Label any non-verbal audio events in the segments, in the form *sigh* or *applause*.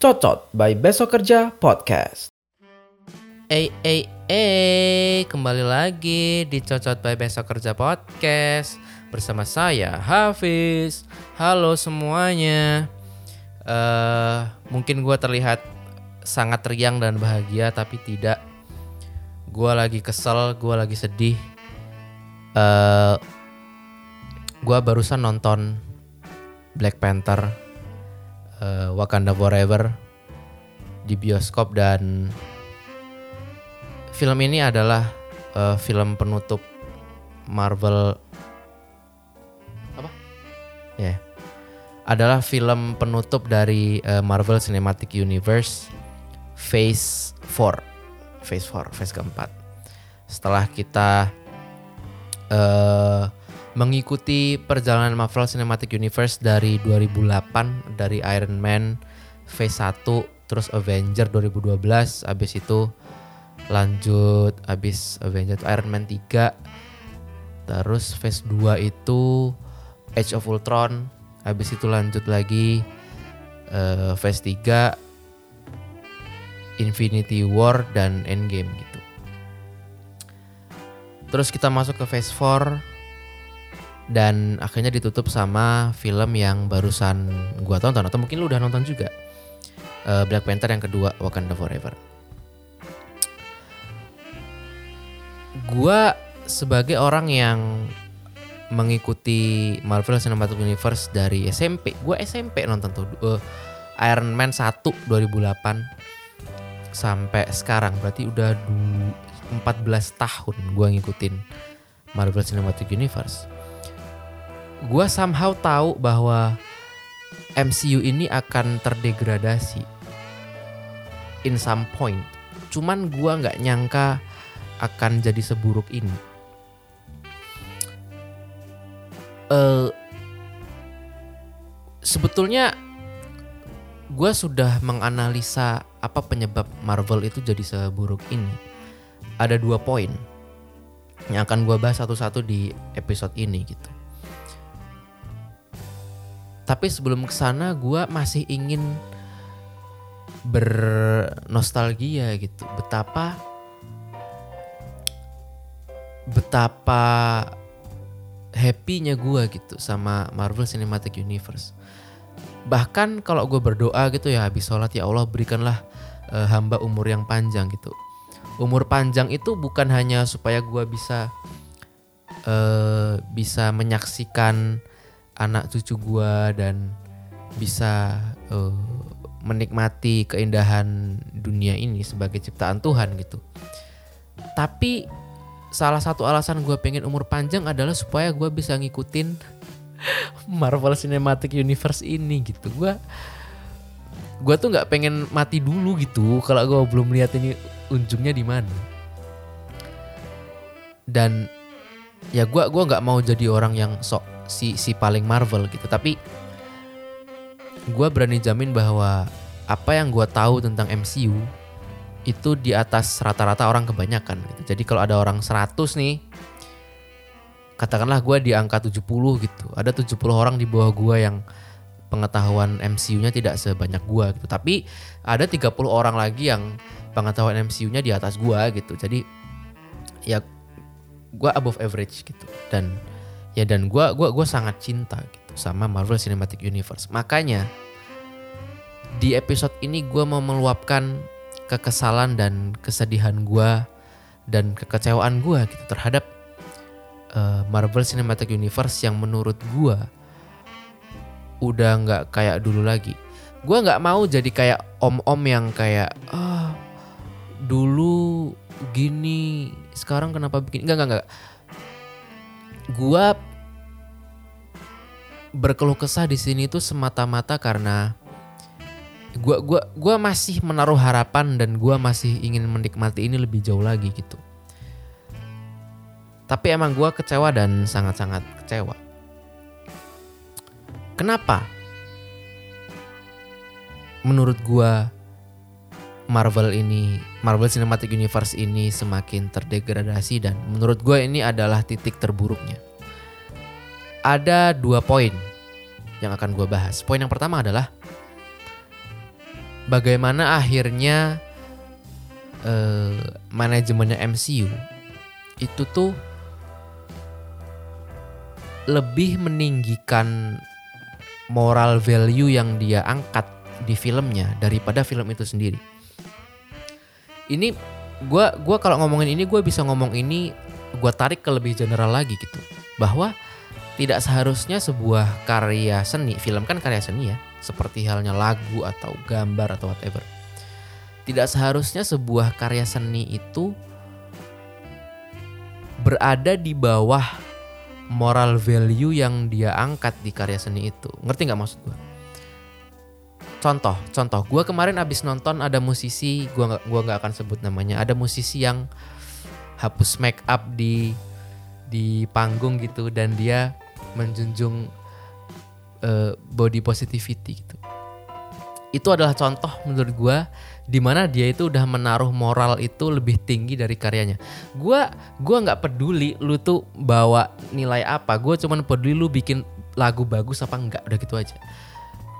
Cocot by Besok Kerja Podcast. Eh, eh, eh, kembali lagi di Cocot by Besok Kerja Podcast bersama saya Hafiz. Halo semuanya. Eh, mungkin gue terlihat sangat riang dan bahagia, tapi tidak. Gue lagi kesel, gue lagi sedih. Eh, gue barusan nonton Black Panther, eh, Wakanda Forever di bioskop dan film ini adalah eh, film penutup Marvel apa? Ya. Adalah film penutup dari eh, Marvel Cinematic Universe Phase 4. Phase 4, phase keempat. Setelah kita eh mengikuti perjalanan Marvel Cinematic Universe dari 2008 dari Iron Man Phase 1 terus Avenger 2012 habis itu lanjut habis Avenger Iron Man 3 terus Phase 2 itu Age of Ultron habis itu lanjut lagi eh, Phase 3 Infinity War dan Endgame gitu. Terus kita masuk ke Phase 4 dan akhirnya ditutup sama film yang barusan gua tonton atau mungkin lu udah nonton juga. Eh, Black Panther yang kedua Wakanda Forever. Gua sebagai orang yang mengikuti Marvel Cinematic Universe dari SMP, gua SMP nonton tuh eh, Iron Man 1 2008 sampai sekarang berarti udah du- 14 tahun gua ngikutin Marvel Cinematic Universe gue somehow tahu bahwa MCU ini akan terdegradasi in some point. Cuman gue nggak nyangka akan jadi seburuk ini. Eh, sebetulnya gue sudah menganalisa apa penyebab Marvel itu jadi seburuk ini. Ada dua poin yang akan gue bahas satu-satu di episode ini gitu. Tapi sebelum ke sana gue masih ingin bernostalgia gitu. Betapa betapa happy-nya gue gitu sama Marvel Cinematic Universe. Bahkan kalau gue berdoa gitu ya habis sholat ya Allah berikanlah eh, hamba umur yang panjang gitu. Umur panjang itu bukan hanya supaya gue bisa eh, bisa menyaksikan anak cucu gua dan bisa eh, menikmati keindahan dunia ini sebagai ciptaan Tuhan gitu. Tapi salah satu alasan gue pengen umur panjang adalah supaya gue bisa ngikutin *laughs* Marvel Cinematic Universe ini gitu. Gue gue tuh nggak pengen mati dulu gitu kalau gue belum lihat ini ujungnya di mana. Dan ya gue gua nggak mau jadi orang yang sok si si paling Marvel gitu tapi gue berani jamin bahwa apa yang gue tahu tentang MCU itu di atas rata-rata orang kebanyakan gitu. jadi kalau ada orang 100 nih katakanlah gue di angka 70 gitu ada 70 orang di bawah gue yang pengetahuan MCU-nya tidak sebanyak gue gitu. Tapi ada 30 orang lagi yang pengetahuan MCU-nya di atas gue gitu. Jadi ya gue above average gitu. Dan ya dan gue gua gua sangat cinta gitu sama Marvel Cinematic Universe. Makanya di episode ini gue mau meluapkan kekesalan dan kesedihan gue dan kekecewaan gue gitu terhadap eh, Marvel Cinematic Universe yang menurut gue udah nggak kayak dulu lagi gue nggak mau jadi kayak om-om yang kayak ah dulu gini sekarang kenapa bikin enggak enggak enggak gua berkeluh kesah di sini tuh semata-mata karena gua gua gua masih menaruh harapan dan gua masih ingin menikmati ini lebih jauh lagi gitu. Tapi emang gua kecewa dan sangat-sangat kecewa. Kenapa? Menurut gua Marvel ini Marvel Cinematic Universe ini semakin terdegradasi dan menurut gue ini adalah titik terburuknya. Ada dua poin yang akan gue bahas. Poin yang pertama adalah bagaimana akhirnya eh, manajemennya MCU itu tuh lebih meninggikan moral value yang dia angkat di filmnya daripada film itu sendiri. Ini gua gua kalau ngomongin ini gue bisa ngomong ini gue tarik ke lebih general lagi gitu bahwa tidak seharusnya sebuah karya seni film kan karya seni ya seperti halnya lagu atau gambar atau whatever tidak seharusnya sebuah karya seni itu berada di bawah moral value yang dia angkat di karya seni itu. Ngerti nggak maksud gue contoh contoh. Gue kemarin abis nonton ada musisi gue nggak gua nggak akan sebut namanya. Ada musisi yang hapus make up di di panggung gitu dan dia menjunjung uh, body positivity gitu itu adalah contoh menurut gue di mana dia itu udah menaruh moral itu lebih tinggi dari karyanya. Gua gua nggak peduli lu tuh bawa nilai apa, gue cuman peduli lu bikin lagu bagus apa enggak, udah gitu aja.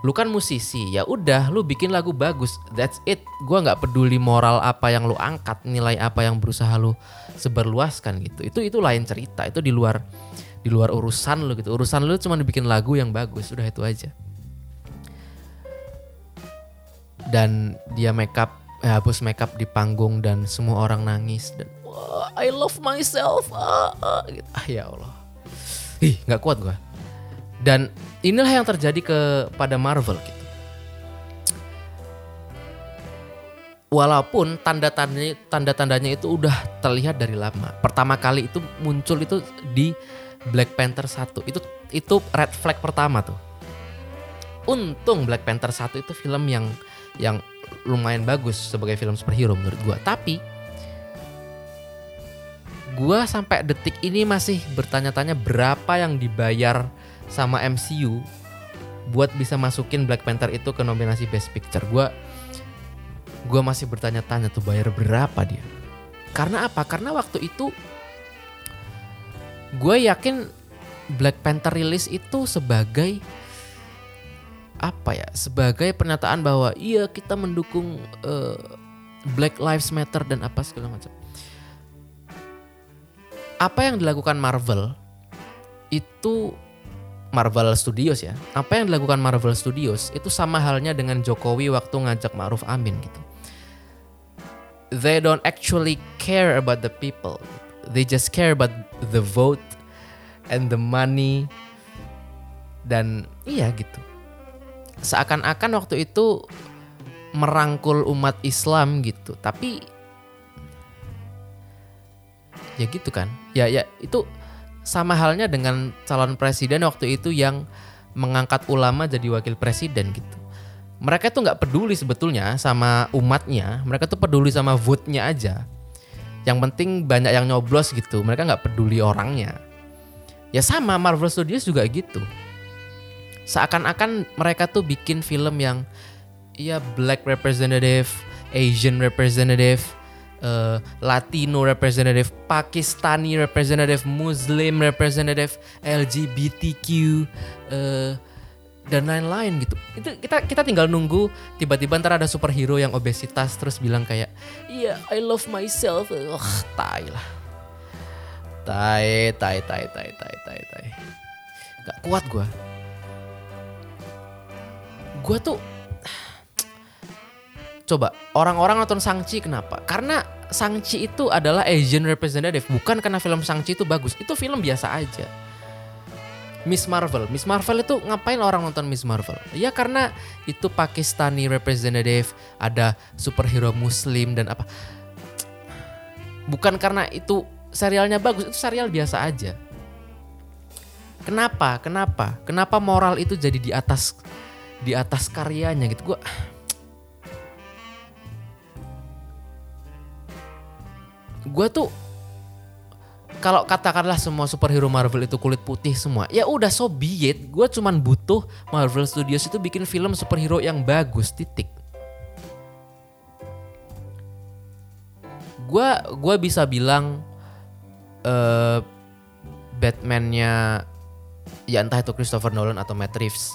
Lu kan musisi ya udah lu bikin lagu bagus. That's it. Gua nggak peduli moral apa yang lu angkat nilai apa yang berusaha lu seberluaskan gitu. Itu itu lain cerita. Itu di luar di luar urusan lu gitu. Urusan lu cuma bikin lagu yang bagus. Udah itu aja dan dia makeup eh, hapus makeup di panggung dan semua orang nangis dan I love myself ah, ah, gitu. ah ya Allah ih nggak kuat gua dan inilah yang terjadi kepada Marvel gitu. Walaupun tanda-tandanya tanda-tandanya itu udah terlihat dari lama. Pertama kali itu muncul itu di Black Panther 1. Itu itu red flag pertama tuh. Untung Black Panther 1 itu film yang yang lumayan bagus sebagai film superhero menurut gua. Tapi gua sampai detik ini masih bertanya-tanya berapa yang dibayar sama MCU buat bisa masukin Black Panther itu ke nominasi Best Picture. Gua gua masih bertanya-tanya tuh bayar berapa dia. Karena apa? Karena waktu itu gue yakin Black Panther rilis itu sebagai apa ya? Sebagai pernyataan bahwa iya kita mendukung uh, Black Lives Matter dan apa segala macam. Apa yang dilakukan Marvel itu Marvel Studios ya. Apa yang dilakukan Marvel Studios itu sama halnya dengan Jokowi waktu ngajak Ma'ruf Amin gitu. They don't actually care about the people. They just care about the vote and the money. Dan iya gitu. Seakan-akan waktu itu merangkul umat Islam gitu. Tapi ya gitu kan. Ya ya itu sama halnya dengan calon presiden waktu itu yang mengangkat ulama jadi wakil presiden gitu. Mereka tuh nggak peduli sebetulnya sama umatnya, mereka tuh peduli sama vote-nya aja. Yang penting banyak yang nyoblos gitu, mereka nggak peduli orangnya. Ya sama Marvel Studios juga gitu. Seakan-akan mereka tuh bikin film yang ya black representative, Asian representative, uh, Latino representative, Pakistani representative, Muslim representative, LGBTQ uh, dan lain-lain gitu. Itu kita kita tinggal nunggu tiba-tiba ntar ada superhero yang obesitas terus bilang kayak, "Iya, yeah, I love myself." Ugh, tai lah. Tai, tai, tai, tai, tai, tai, tai. Gak kuat gue. Gue tuh Coba orang-orang nonton Sangchi kenapa? Karena Sangchi itu adalah Asian representative, bukan karena film Sangchi itu bagus. Itu film biasa aja. Miss Marvel, Miss Marvel itu ngapain orang nonton Miss Marvel? Ya karena itu Pakistani representative, ada superhero Muslim dan apa. Bukan karena itu serialnya bagus, itu serial biasa aja. Kenapa? Kenapa? Kenapa moral itu jadi di atas di atas karyanya gitu? Gue gue tuh kalau katakanlah semua superhero Marvel itu kulit putih semua, ya udah so be. Gue cuman butuh Marvel Studios itu bikin film superhero yang bagus, titik. Gua gua bisa bilang eh Batman-nya ya entah itu Christopher Nolan atau Matt Reeves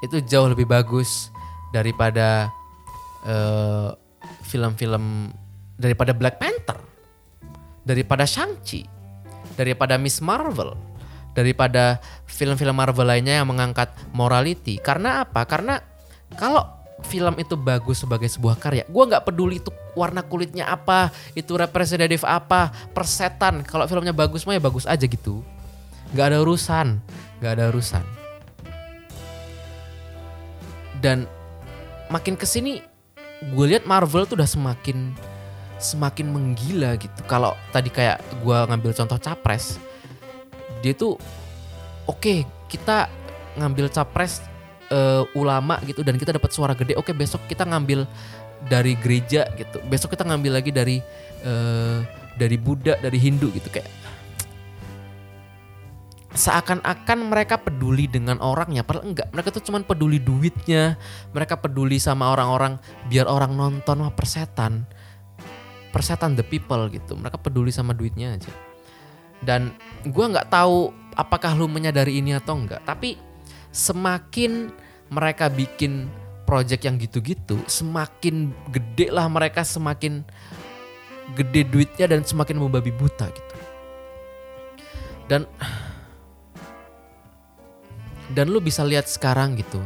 itu jauh lebih bagus daripada eh, film-film daripada Black Panther, daripada Shang-Chi, daripada Miss Marvel, daripada film-film Marvel lainnya yang mengangkat morality. Karena apa? Karena kalau film itu bagus sebagai sebuah karya, gue nggak peduli itu warna kulitnya apa, itu representatif apa, persetan. Kalau filmnya bagus mah ya bagus aja gitu. Nggak ada urusan, nggak ada urusan. Dan makin ke sini gue lihat Marvel tuh udah semakin semakin menggila gitu. Kalau tadi kayak gue ngambil contoh capres, dia tuh oke kita ngambil capres eh, ulama gitu dan kita dapat suara gede. Oke besok kita ngambil dari gereja gitu. Besok kita ngambil lagi dari eh, dari Buddha, dari Hindu gitu kayak seakan-akan mereka peduli dengan orangnya. Padahal enggak mereka tuh cuman peduli duitnya. Mereka peduli sama orang-orang biar orang nonton wah persetan. Persetan the people gitu. Mereka peduli sama duitnya aja. Dan gua nggak tahu apakah lu menyadari ini atau enggak tapi semakin mereka bikin project yang gitu-gitu semakin gede lah mereka semakin gede duitnya dan semakin membabi buta gitu. Dan dan lu bisa lihat sekarang gitu.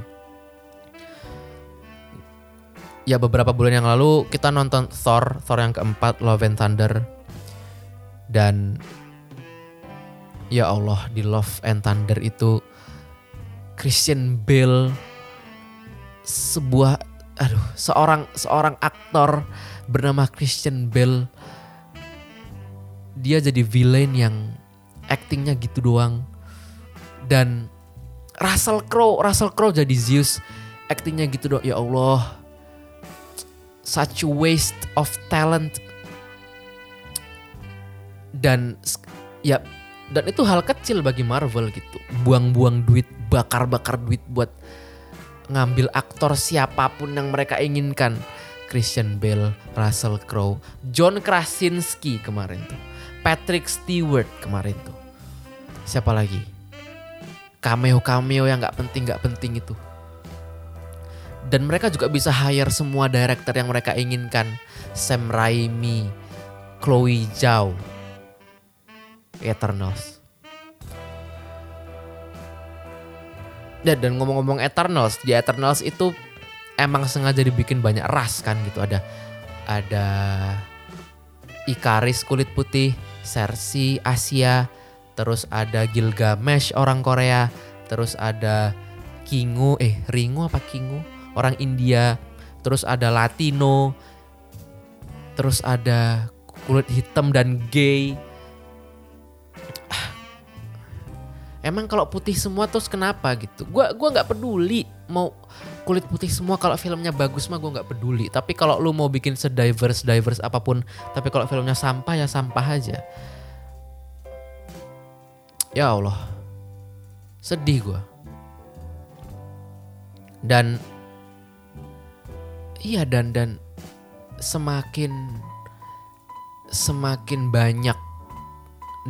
Ya beberapa bulan yang lalu kita nonton Thor Thor yang keempat Love and Thunder. Dan ya Allah di Love and Thunder itu Christian Bale sebuah aduh seorang seorang aktor bernama Christian Bale dia jadi villain yang actingnya gitu doang. Dan Russell Crowe, Russell Crowe jadi Zeus, aktingnya gitu dong. Ya Allah, such a waste of talent. Dan ya dan itu hal kecil bagi Marvel gitu. Buang-buang duit, bakar-bakar duit buat ngambil aktor siapa pun yang mereka inginkan. Christian Bale, Russell Crowe, John Krasinski kemarin tuh, Patrick Stewart kemarin tuh. Siapa lagi? Cameo-cameo yang nggak penting nggak penting itu. Dan mereka juga bisa hire semua director yang mereka inginkan. Sam Raimi, Chloe Zhao, Eternals. Dan, dan ngomong-ngomong Eternals, di Eternals itu emang sengaja dibikin banyak ras kan gitu. Ada ada Ikaris kulit putih, Cersei Asia, terus ada Gilgamesh orang Korea, terus ada Kingu eh Ringo apa Kingu orang India, terus ada Latino, terus ada kulit hitam dan gay. *sighs* Emang kalau putih semua terus kenapa gitu? Gua gua nggak peduli mau kulit putih semua kalau filmnya bagus mah gue nggak peduli. Tapi kalau lu mau bikin sediverse diverse apa pun, tapi kalau filmnya sampah ya sampah aja. Ya Allah. Sedih gue. Dan iya dan dan semakin semakin banyak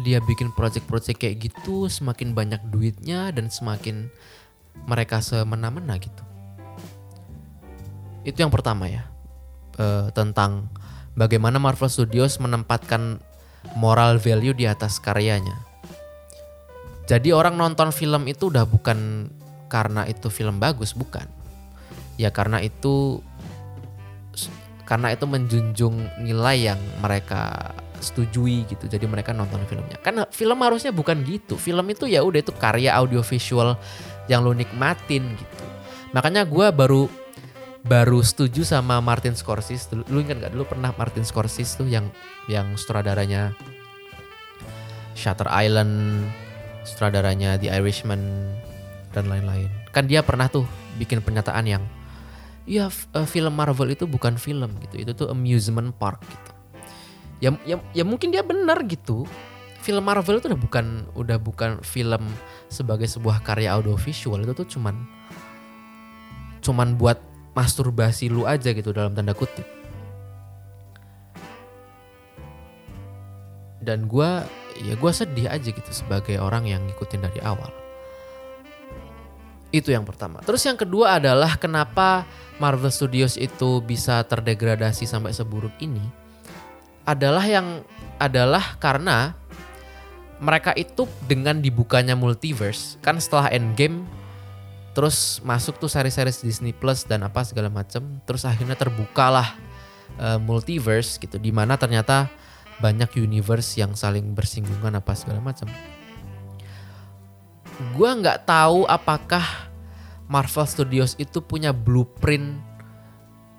dia bikin project-project kayak gitu, semakin banyak duitnya dan semakin mereka semena-mena gitu. Itu yang pertama ya. Eh, tentang bagaimana Marvel Studios menempatkan moral value di atas karyanya. Jadi orang nonton film itu udah bukan karena itu film bagus, bukan. Ya karena itu karena itu menjunjung nilai yang mereka setujui gitu. Jadi mereka nonton filmnya. Karena film harusnya bukan gitu. Film itu ya udah itu karya audiovisual yang lo nikmatin gitu. Makanya gue baru baru setuju sama Martin Scorsese. Lu, lu ingat gak dulu pernah Martin Scorsese tuh yang yang sutradaranya Shutter Island, sutradaranya The Irishman dan lain-lain. Kan dia pernah tuh bikin pernyataan yang ya film Marvel itu bukan film gitu. Itu tuh amusement park gitu. Ya ya, ya mungkin dia benar gitu. Film Marvel itu udah bukan udah bukan film sebagai sebuah karya audiovisual itu tuh cuman cuman buat masturbasi lu aja gitu dalam tanda kutip. dan gue ya gue sedih aja gitu sebagai orang yang ngikutin dari awal. Itu yang pertama. Terus yang kedua adalah kenapa Marvel Studios itu bisa terdegradasi sampai seburuk ini adalah yang adalah karena mereka itu dengan dibukanya multiverse kan setelah Endgame terus masuk tuh seri-seri Disney Plus dan apa segala macam terus akhirnya terbukalah uh, multiverse gitu di mana ternyata banyak universe yang saling bersinggungan apa segala macam gue nggak tahu apakah Marvel Studios itu punya blueprint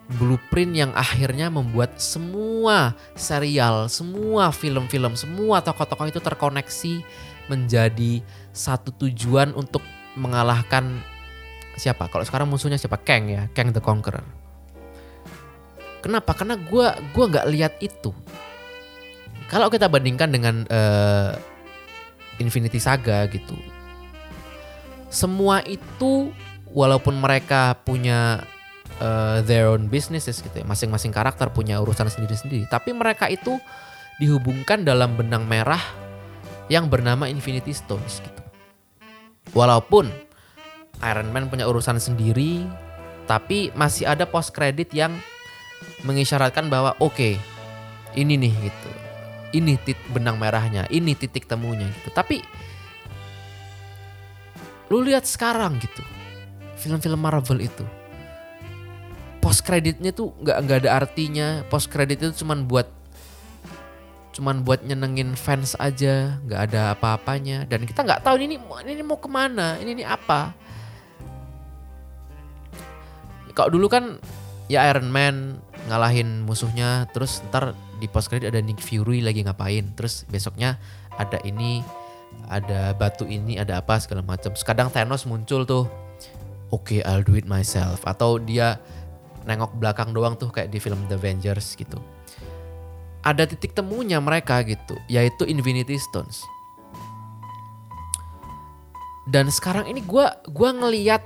blueprint yang akhirnya membuat semua serial, semua film-film, semua tokoh-tokoh itu terkoneksi menjadi satu tujuan untuk mengalahkan siapa? Kalau sekarang musuhnya siapa? Kang ya, Kang the Conqueror. Kenapa? Karena gue gua nggak lihat itu. Kalau kita bandingkan dengan uh, Infinity Saga gitu, semua itu walaupun mereka punya uh, their own businesses gitu ya, masing-masing karakter punya urusan sendiri-sendiri, tapi mereka itu dihubungkan dalam benang merah yang bernama Infinity Stones gitu. Walaupun Iron Man punya urusan sendiri, tapi masih ada post credit yang mengisyaratkan bahwa oke, okay, ini nih gitu. Ini titik benang merahnya, ini titik temunya gitu. Tapi lu lihat sekarang gitu film-film Marvel itu post kreditnya tuh nggak nggak ada artinya. Post kredit itu cuman buat cuman buat nyenengin fans aja nggak ada apa-apanya. Dan kita nggak tahu ini ini mau ke mana ini ini apa. Kalau dulu kan ya Iron Man ngalahin musuhnya terus ntar di post credit ada Nick Fury lagi ngapain terus besoknya ada ini ada batu ini ada apa segala macam kadang Thanos muncul tuh oke okay, I'll do it myself atau dia nengok belakang doang tuh kayak di film The Avengers gitu. Ada titik temunya mereka gitu, yaitu Infinity Stones. Dan sekarang ini gue gua ngeliat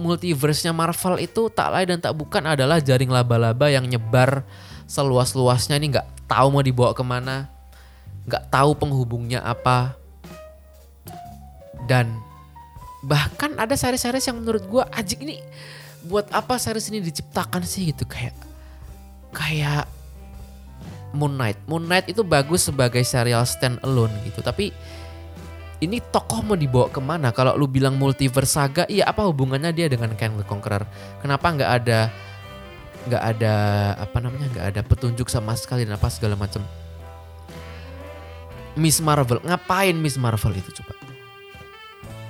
multiverse-nya Marvel itu tak lain dan tak bukan adalah jaring laba-laba yang nyebar seluas-luasnya ini nggak tahu mau dibawa ke mana, nggak tahu penghubungnya apa, dan bahkan ada series-series yang menurut gue ajik ini buat apa series ini diciptakan sih gitu kayak kayak Moon Knight. Moon Knight itu bagus sebagai serial stand alone gitu tapi ini tokoh mau dibawa ke mana? Kalau lu bilang multiverse saga, iya apa hubungannya dia dengan Kang the Conqueror? Kenapa nggak ada nggak ada apa namanya nggak ada petunjuk sama sekali dan apa segala macam? Miss Marvel ngapain Miss Marvel itu coba?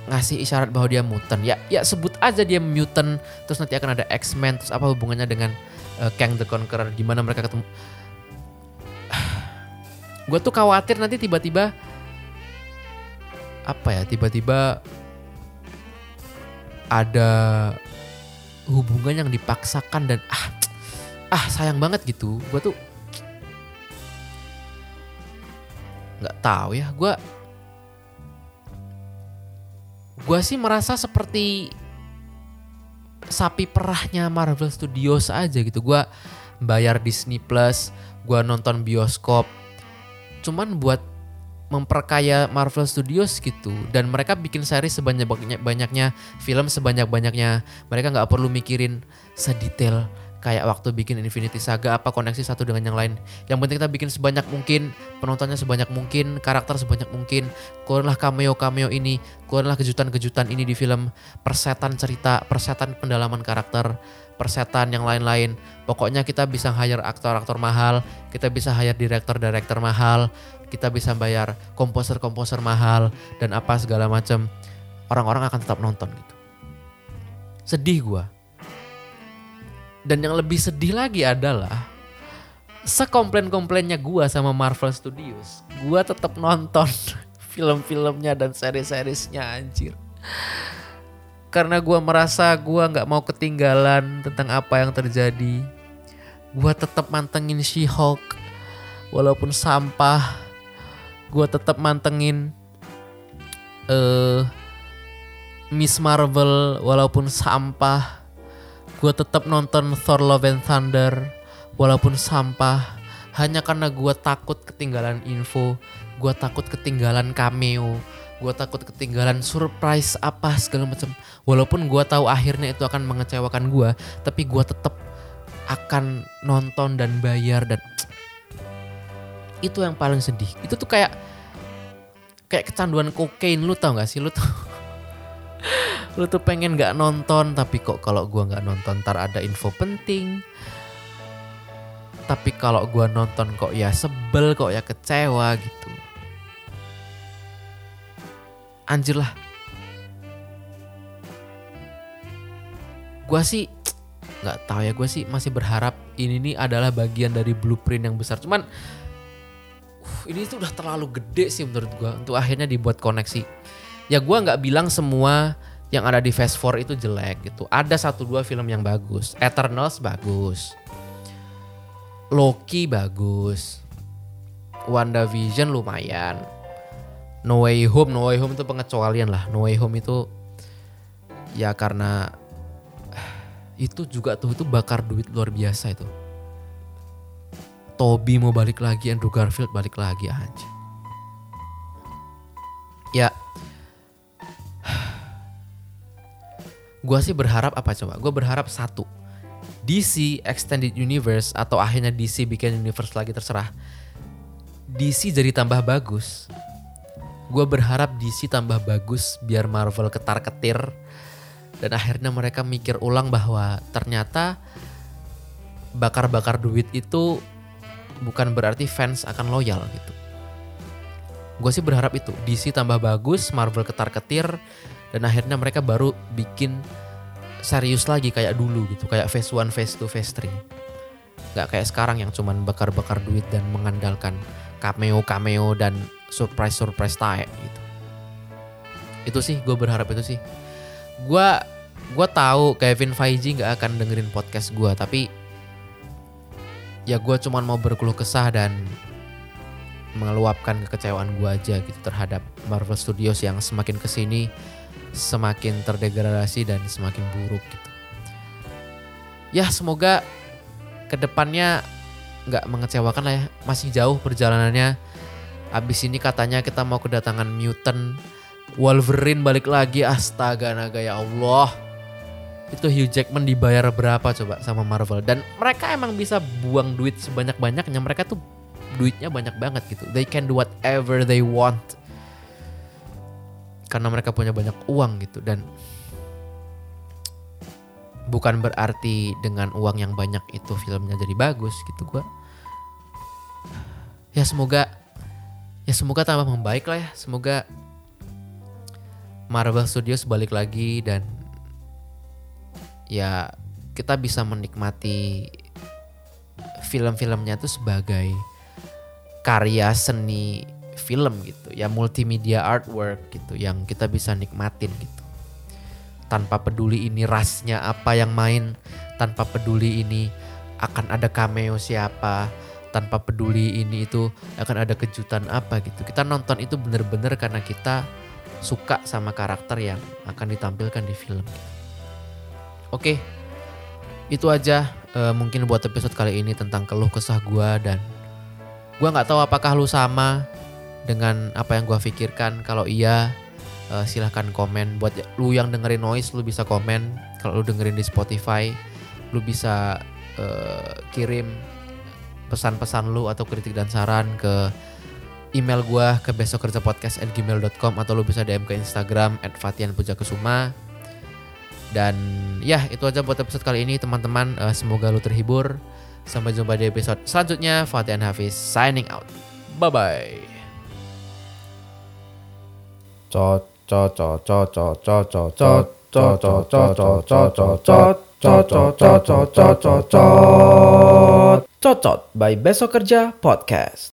ngasih isyarat bahwa dia mutant ya ya sebut aja dia mutant terus nanti akan ada X-Men terus apa hubungannya dengan uh, Kang the Conqueror gimana mereka ketemu *sighs* gue tuh khawatir nanti tiba-tiba apa ya tiba-tiba ada hubungan yang dipaksakan dan ah ah sayang banget gitu. Gue tuh nggak tahu ya. Gue gue sih merasa seperti sapi perahnya Marvel Studios aja gitu. Gue bayar Disney Plus, gue nonton bioskop, cuman buat memperkaya Marvel Studios gitu. Dan mereka bikin seri sebanyak banyaknya film sebanyak banyaknya mereka nggak perlu mikirin sedetail kayak waktu bikin Infinity Saga apa koneksi satu dengan yang lain. Yang penting kita bikin sebanyak mungkin, penontonnya sebanyak mungkin, karakter sebanyak mungkin. Keluarlah cameo-cameo ini, keluarlah kejutan-kejutan ini di film, persetan cerita, persetan pendalaman karakter, persetan yang lain-lain. Pokoknya kita bisa hire aktor-aktor mahal, kita bisa hire direktur-direktur mahal, kita bisa bayar komposer-komposer mahal dan apa segala macam. Orang-orang akan tetap nonton gitu. Sedih gua dan yang lebih sedih lagi adalah sekomplain-komplainnya gue sama Marvel Studios, gue tetap nonton *laughs* film-filmnya dan seri-serisnya anjir. Karena gue merasa gue nggak mau ketinggalan tentang apa yang terjadi. Gue tetap mantengin She-Hulk walaupun sampah. Gue tetap mantengin uh, Miss Marvel walaupun sampah gue tetap nonton Thor Love and Thunder walaupun sampah. Hanya karena gue takut ketinggalan info gue takut ketinggalan cameo gue takut ketinggalan surprise apa segala macam walaupun gue tahu akhirnya itu akan mengecewakan gue tapi gue tetap akan nonton dan bayar dan *tsk* itu yang paling sedih. Itu tuh kayak kayak kecanduan kokain lu tau gak sih? Lu tuh *laughs* lu tuh pengen nggak nonton tapi kok kalau gua nggak nonton ntar ada info penting. Tapi kalau gua nonton kok ya sebel kok ya kecewa gitu. Anjir lah. Gua sih nggak tahu ya gue sih masih berharap ini nih adalah bagian dari blueprint yang besar. Cuman uh, ini tuh udah terlalu gede sih menurut gue untuk akhirnya dibuat koneksi ya gue nggak bilang semua yang ada di Fast Four itu jelek gitu. Ada satu dua film yang bagus. Eternals bagus. Loki bagus. WandaVision lumayan. No Way Home No Way Home itu pengecualian lah. No Way Home itu ya karena itu juga tuh itu bakar duit luar biasa itu. Toby mau balik lagi, Andrew Garfield balik lagi aja. Ya, gue sih berharap apa coba? Gue berharap satu, DC Extended Universe atau akhirnya DC bikin universe lagi terserah. DC jadi tambah bagus. Gue berharap DC tambah bagus biar Marvel ketar ketir dan akhirnya mereka mikir ulang bahwa ternyata bakar-bakar duit itu bukan berarti fans akan loyal gitu. Gue sih berharap itu DC tambah bagus, Marvel ketar-ketir, dan akhirnya mereka baru bikin serius lagi kayak dulu gitu, kayak Phase 1, Phase 2, Phase 3. Gak kayak sekarang yang cuman bakar-bakar duit dan mengandalkan cameo-cameo dan surprise-surprise tae gitu. Itu sih gue berharap itu sih gue gue tahu Kevin Feige nggak akan dengerin podcast gue tapi ya gue cuman mau berkeluh kesah dan mengeluapkan kekecewaan gue aja gitu terhadap Marvel Studios yang semakin ke sini semakin terdegradasi dan semakin buruk gitu. Ya semoga ke depannya nggak mengecewakan lah ya. Masih jauh perjalanannya. Abis ini katanya kita mau kedatangan mutant Wolverine balik lagi. Astaga naga ya Allah. Itu Hugh Jackman dibayar berapa coba sama Marvel? Dan mereka emang bisa buang duit sebanyak-banyaknya. Mereka tuh duitnya banyak banget gitu. They can do whatever they want karena mereka punya banyak uang gitu. Dan bukan berarti dengan uang yang banyak itu filmnya jadi bagus gitu gua. Ya semoga ya semoga tambah membaik lah ya. Semoga Marvel Studios balik lagi dan ya kita bisa menikmati film-filmnya itu sebagai karya seni film gitu ya multimedia artwork gitu yang kita bisa nikmatin gitu. Tanpa peduli ini rasnya apa yang main tanpa peduli ini akan ada cameo siapa tanpa peduli ini itu akan ada kejutan apa gitu. Kita nonton itu bener-bener karena kita suka sama karakter yang akan ditampilkan di film. Oke, itu aja uh, mungkin buat episode kali ini tentang keluh kesah gue dan gue nggak tahu apakah lu sama dengan apa yang gue pikirkan. Kalau iya, uh, silahkan komen. Buat lu yang dengerin noise, lu bisa komen. Kalau lu dengerin di Spotify, lu bisa uh, kirim pesan-pesan lu atau kritik dan saran ke email gue ke besok kerja podcast at gmail.com atau lu bisa DM ke Instagram at Pujakesuma dan ya itu aja buat episode kali ini teman-teman uh, semoga lu terhibur sampai jumpa di episode selanjutnya Fatian Hafiz signing out bye bye Cocot by Besok Kerja Podcast.